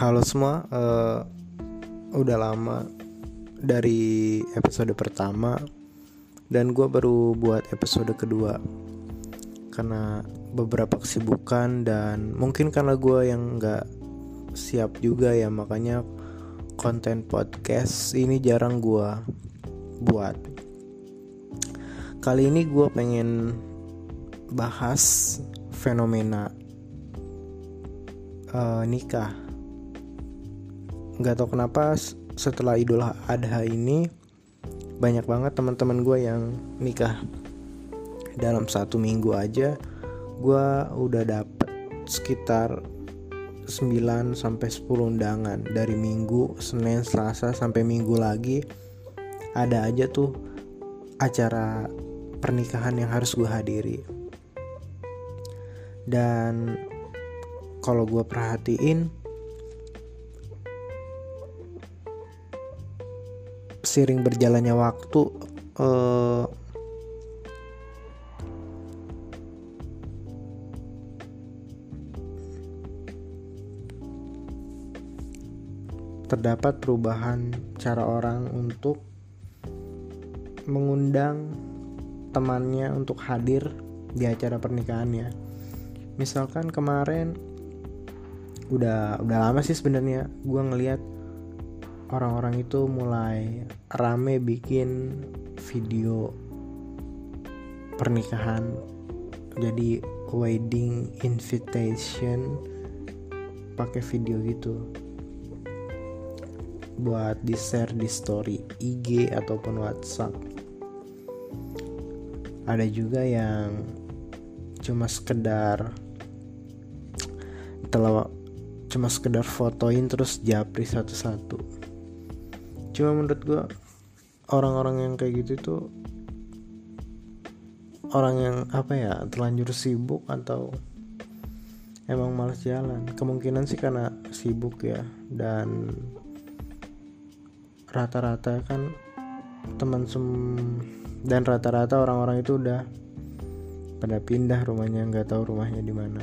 Halo semua, uh, udah lama dari episode pertama dan gue baru buat episode kedua karena beberapa kesibukan dan mungkin karena gue yang nggak siap juga ya makanya konten podcast ini jarang gue buat. Kali ini gue pengen bahas fenomena uh, nikah nggak tahu kenapa setelah Idul Adha ini banyak banget teman-teman gue yang nikah. Dalam satu minggu aja gue udah dapet sekitar 9 sampai 10 undangan. Dari minggu Senin Selasa sampai minggu lagi ada aja tuh acara pernikahan yang harus gue hadiri. Dan kalau gue perhatiin sering berjalannya waktu uh, terdapat perubahan cara orang untuk mengundang temannya untuk hadir di acara pernikahannya. Misalkan kemarin udah udah lama sih sebenarnya gue ngeliat orang-orang itu mulai rame bikin video pernikahan. Jadi wedding invitation pakai video gitu. Buat di share di story IG ataupun WhatsApp. Ada juga yang cuma sekedar telah cuma sekedar fotoin terus japri satu-satu cuma menurut gue orang-orang yang kayak gitu tuh orang yang apa ya terlanjur sibuk atau emang males jalan. Kemungkinan sih karena sibuk ya. Dan rata-rata kan teman sem dan rata-rata orang-orang itu udah pada pindah rumahnya nggak tahu rumahnya di mana.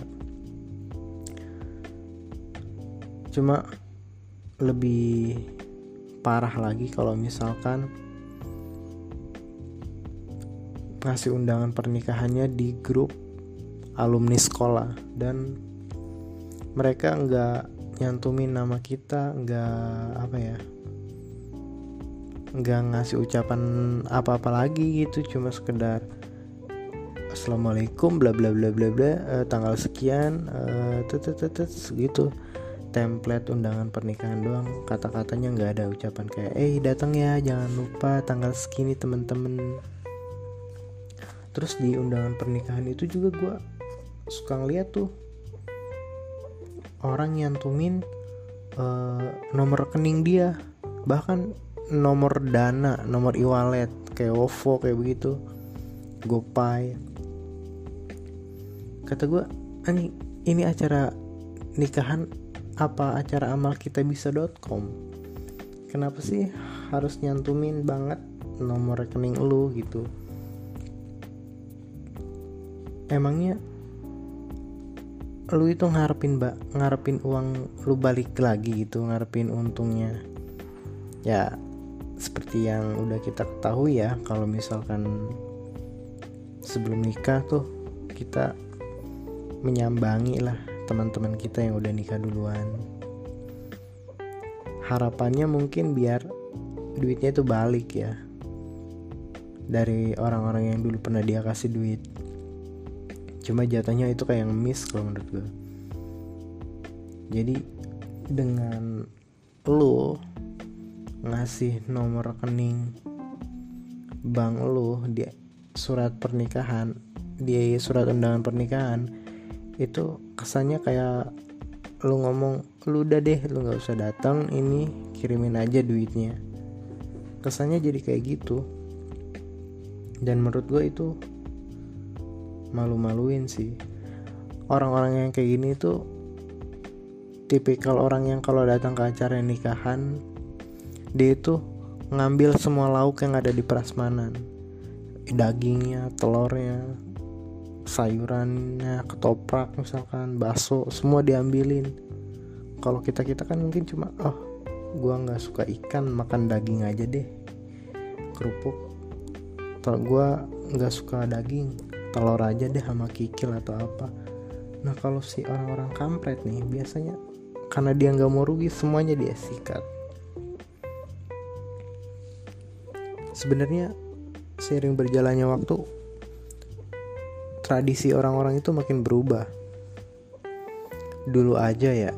Cuma lebih parah lagi kalau misalkan ngasih undangan pernikahannya di grup alumni sekolah. Dan mereka nggak nyantumin nama kita nggak apa ya nggak ngasih ucapan apa-apa lagi gitu. Cuma sekedar assalamualaikum bla bla bla bla bla uh, tanggal sekian uh, gitu template undangan pernikahan doang. Kata-katanya nggak ada ucapan kayak eh datang ya jangan lupa tanggal segini temen-temen. Terus di undangan pernikahan itu juga gue suka ngeliat tuh orang nyantumin uh, nomor rekening dia bahkan nomor dana nomor e-wallet kayak OVO kayak begitu GoPay. Kata gue ini ini acara nikahan apa acara amal kita bisa.com kenapa sih harus nyantumin banget nomor rekening lu gitu? Emangnya lu itu ngarepin mbak ngarepin uang lu balik lagi gitu ngarepin untungnya? Ya seperti yang udah kita ketahui ya kalau misalkan sebelum nikah tuh kita menyambangi lah teman-teman kita yang udah nikah duluan. Harapannya mungkin biar duitnya itu balik ya. Dari orang-orang yang dulu pernah dia kasih duit. Cuma jatuhnya itu kayak yang miss kalau menurut gue jadi dengan lo ngasih nomor rekening bank lo di surat pernikahan di surat undangan pernikahan itu kesannya kayak lu ngomong lu udah deh lu nggak usah datang ini kirimin aja duitnya. Kesannya jadi kayak gitu. Dan menurut gue itu malu-maluin sih. Orang-orang yang kayak gini tuh tipikal orang yang kalau datang ke acara nikahan dia itu ngambil semua lauk yang ada di prasmanan. Dagingnya telurnya sayurannya ketoprak misalkan bakso semua diambilin. Kalau kita kita kan mungkin cuma oh gua nggak suka ikan makan daging aja deh. Kerupuk. Kalau gua nggak suka daging telur aja deh sama kikil atau apa. Nah kalau si orang-orang kampret nih biasanya karena dia nggak mau rugi semuanya dia sikat. Sebenarnya seiring berjalannya waktu tradisi orang-orang itu makin berubah. Dulu aja ya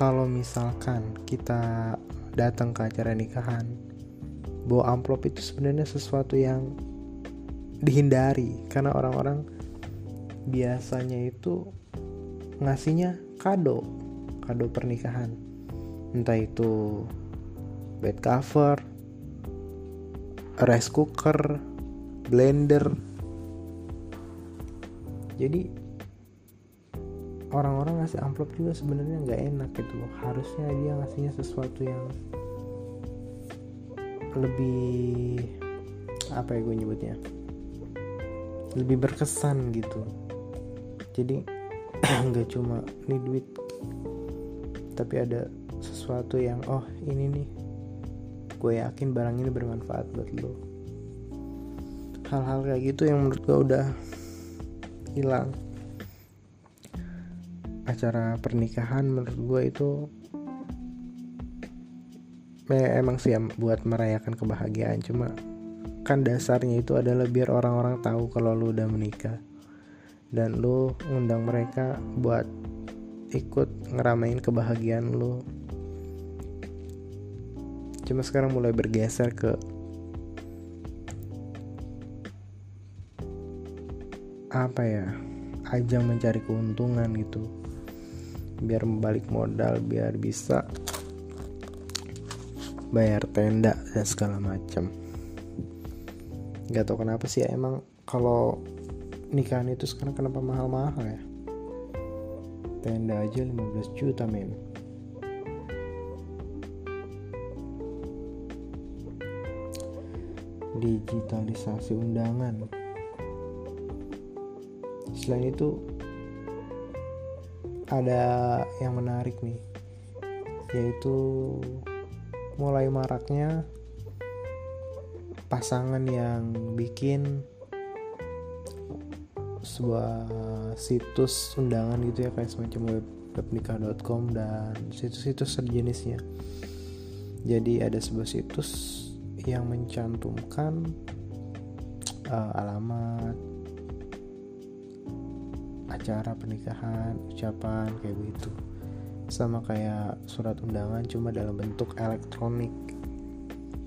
kalau misalkan kita datang ke acara nikahan bawa amplop itu sebenarnya sesuatu yang dihindari. Karena orang-orang biasanya itu ngasihnya kado kado pernikahan. Entah itu bed cover rice cooker blender jadi orang-orang ngasih amplop juga sebenarnya nggak enak gitu harusnya dia ngasihnya sesuatu yang lebih apa ya gue nyebutnya? Lebih berkesan gitu. Jadi nggak cuma ini duit tapi ada sesuatu yang oh ini nih. Gue yakin barang ini bermanfaat buat lo hal-hal kayak gitu yang menurut gue udah hilang. Acara pernikahan menurut gue itu emang sih buat merayakan kebahagiaan. Cuma kan dasarnya itu adalah biar orang-orang tahu kalau lu udah menikah. Dan lu ngundang mereka buat ikut ngeramein kebahagiaan lu. Cuma sekarang mulai bergeser ke apa ya ajang mencari keuntungan gitu. Biar membalik modal biar bisa bayar tenda dan segala macam nggak tahu kenapa sih ya, emang kalau nikahan itu sekarang kenapa mahal-mahal ya? Tenda aja 15 juta men. Digitalisasi undangan selain itu ada yang menarik nih yaitu mulai maraknya pasangan yang bikin sebuah situs undangan gitu ya kayak semacam web webnikah.com dan situs-situs sejenisnya. Jadi ada sebuah situs yang mencantumkan uh, alamat acara pernikahan, ucapan kayak begitu. Sama kayak surat undangan cuma dalam bentuk elektronik.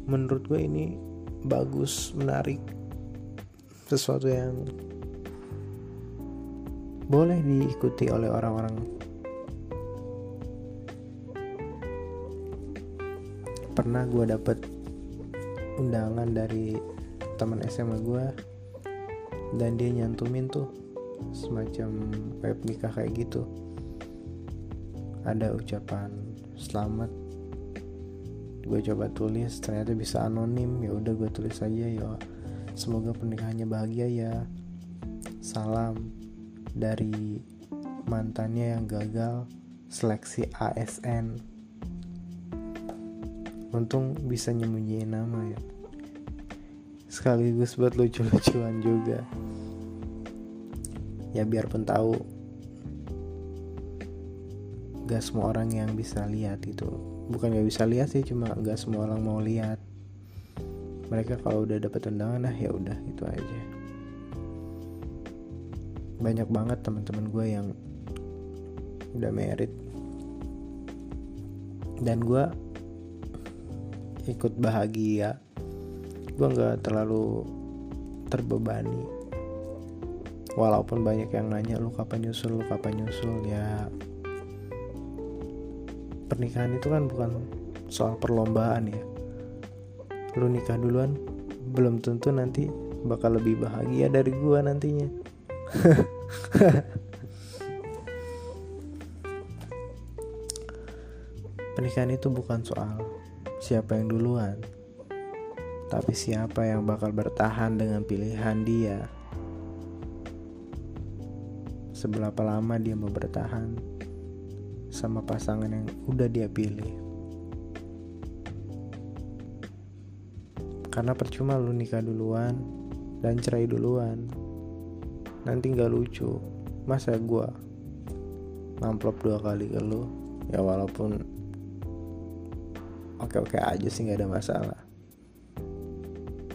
Menurut gue ini bagus menarik sesuatu yang boleh diikuti oleh orang-orang pernah gue dapet undangan dari teman SMA gue dan dia nyantumin tuh semacam web nikah kayak gitu. Ada ucapan selamat. Gue coba tulis ternyata bisa anonim. Ya udah gue tulis aja ya semoga pernikahannya bahagia ya. Salam dari mantannya yang gagal seleksi ASN untung bisa nyembunyiin nama ya. Sekaligus buat lucu-lucuan juga ya biarpun tahu gak semua orang yang bisa lihat itu. Bukan gak bisa lihat sih cuma gak semua orang mau lihat. Mereka kalau udah dapet undangan nah ya udah gitu aja. Banyak banget teman-teman gue yang udah merit. Dan gue ikut bahagia. Gue nggak terlalu terbebani walaupun banyak yang nanya lu kapan nyusul? Lu kapan nyusul? Ya pernikahan itu kan bukan soal perlombaan ya. Lu nikah duluan belum tentu nanti bakal lebih bahagia dari gua nantinya. Pernikahan itu bukan soal siapa yang duluan tapi siapa yang bakal bertahan dengan pilihan dia seberapa lama dia mau bertahan sama pasangan yang udah dia pilih. Karena percuma lu nikah duluan dan cerai duluan. Nanti nggak lucu. Masa gue ngamplop dua kali ke lu? Ya walaupun oke-oke aja sih nggak ada masalah.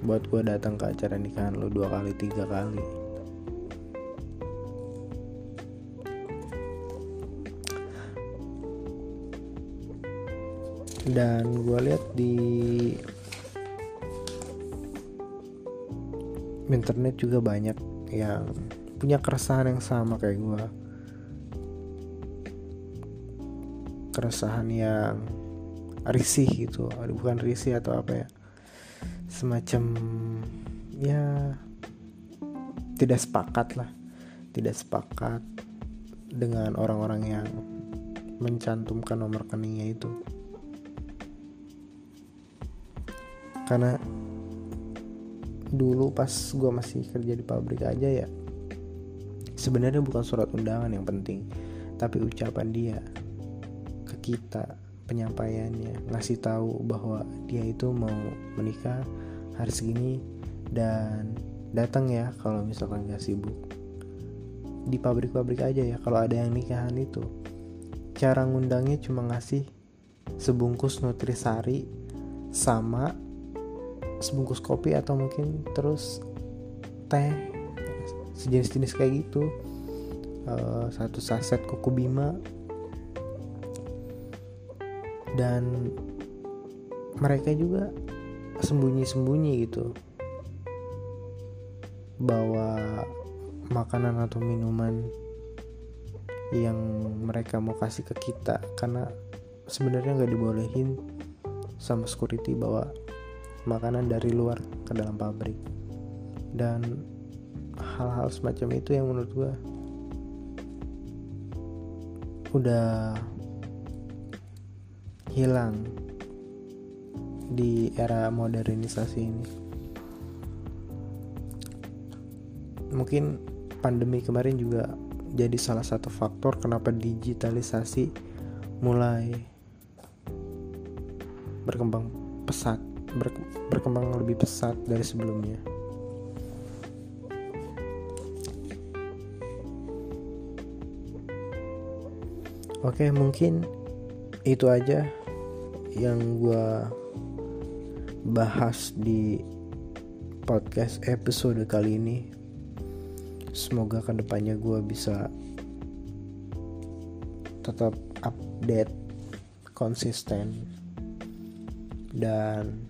Buat gue datang ke acara nikahan lu dua kali tiga kali dan gue lihat di internet juga banyak yang punya keresahan yang sama kayak gue keresahan yang risih gitu. Bukan risih atau apa ya. Semacam ya tidak sepakat lah. Tidak sepakat dengan orang-orang yang mencantumkan nomor rekeningnya itu karena dulu pas gue masih kerja di pabrik aja ya sebenarnya bukan surat undangan yang penting tapi ucapan dia ke kita penyampaiannya ngasih tahu bahwa dia itu mau menikah hari segini dan datang ya kalau misalkan gak sibuk. Di pabrik-pabrik aja ya kalau ada yang nikahan itu. Cara ngundangnya cuma ngasih sebungkus nutrisari sama sebungkus kopi atau mungkin terus teh sejenis-jenis kayak gitu. Uh, satu saset kuku bima. Dan mereka juga sembunyi-sembunyi gitu. Bawa makanan atau minuman yang mereka mau kasih ke kita. Karena sebenarnya nggak dibolehin sama security bawa makanan dari luar ke dalam pabrik. Dan hal-hal semacam itu yang menurut gue udah hilang di era modernisasi ini. Mungkin pandemi kemarin juga jadi salah satu faktor kenapa digitalisasi mulai berkembang pesat berkembang lebih pesat dari sebelumnya. Oke, mungkin itu aja yang gue bahas di podcast episode kali ini. Semoga ke depannya gue bisa tetap update konsisten dan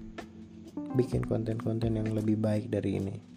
bikin konten-konten yang lebih baik dari ini.